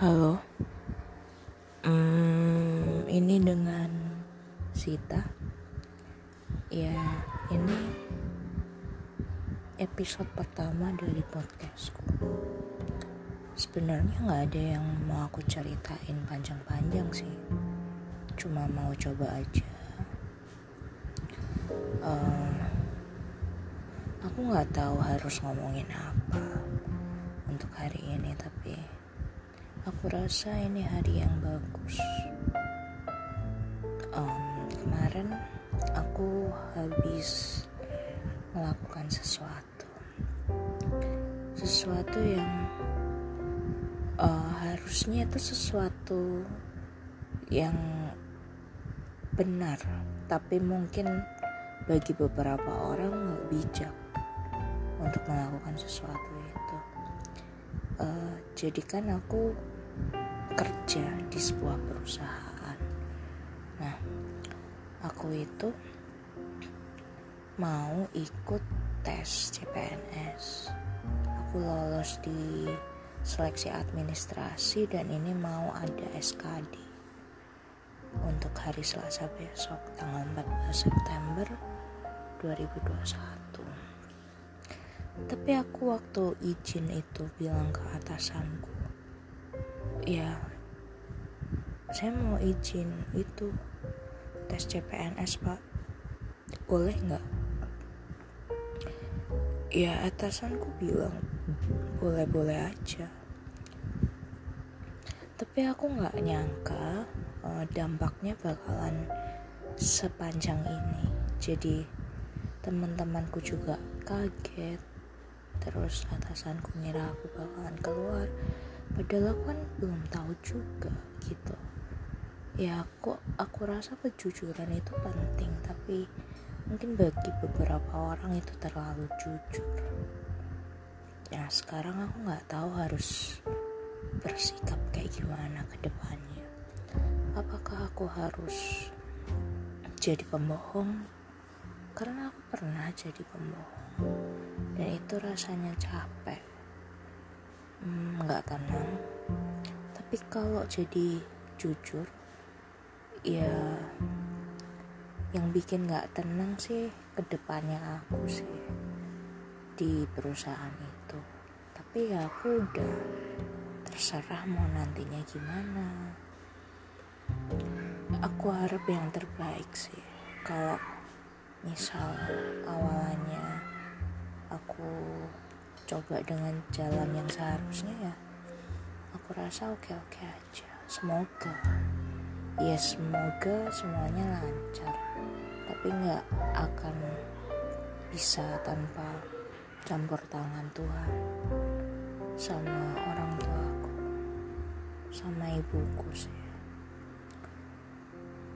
Halo, hmm, ini dengan Sita. Ya, ini episode pertama dari podcastku. Sebenarnya nggak ada yang mau aku ceritain panjang-panjang sih, cuma mau coba aja. Uh, aku nggak tahu harus ngomongin apa untuk hari ini, tapi aku rasa ini hari yang bagus. Um, kemarin aku habis melakukan sesuatu, sesuatu yang uh, harusnya itu sesuatu yang benar, tapi mungkin bagi beberapa orang nggak bijak untuk melakukan sesuatu itu. Uh, jadi kan aku kerja di sebuah perusahaan. Nah, aku itu mau ikut tes CPNS. Aku lolos di seleksi administrasi dan ini mau ada SKD untuk hari Selasa besok tanggal 14 September 2021. Tapi aku waktu izin itu bilang ke atasanku, ya saya mau izin itu tes CPNS pak, boleh nggak? Ya atasanku bilang boleh-boleh aja. Tapi aku nggak nyangka uh, dampaknya bakalan sepanjang ini. Jadi teman-temanku juga kaget. Terus atasanku ngira aku bakalan keluar. Padahal aku kan belum tahu juga gitu. Ya aku aku rasa kejujuran itu penting, tapi mungkin bagi beberapa orang itu terlalu jujur. Ya sekarang aku nggak tahu harus bersikap kayak gimana ke depannya. Apakah aku harus jadi pembohong? Karena aku pernah jadi pembohong. Dan itu rasanya capek nggak hmm, tenang. Tapi kalau jadi jujur ya yang bikin gak tenang sih ke depannya aku sih di perusahaan itu. Tapi ya aku udah terserah mau nantinya gimana. Aku harap yang terbaik sih. Kalau misal awalnya aku coba dengan jalan yang seharusnya ya. Aku rasa oke-oke aja. Semoga. Ya semoga semuanya lancar. Tapi nggak akan bisa tanpa campur tangan Tuhan. Sama orang tuaku. Sama ibuku sih.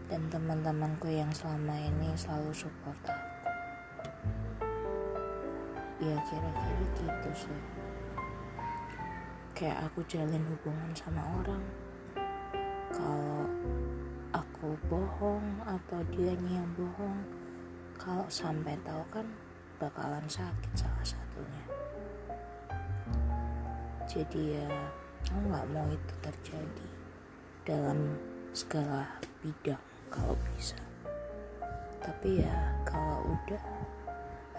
Dan teman-temanku yang selama ini selalu support aku ya kira-kira gitu sih. Kayak aku jalin hubungan sama orang. Kalau aku bohong atau dia yang bohong kalau sampai tahu kan bakalan sakit salah satunya. Jadi ya aku nggak mau itu terjadi dalam segala bidang kalau bisa. Tapi ya kalau udah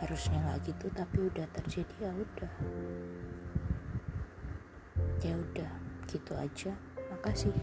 harusnya nggak gitu tapi udah terjadi ya udah. Ya udah gitu aja. Makasih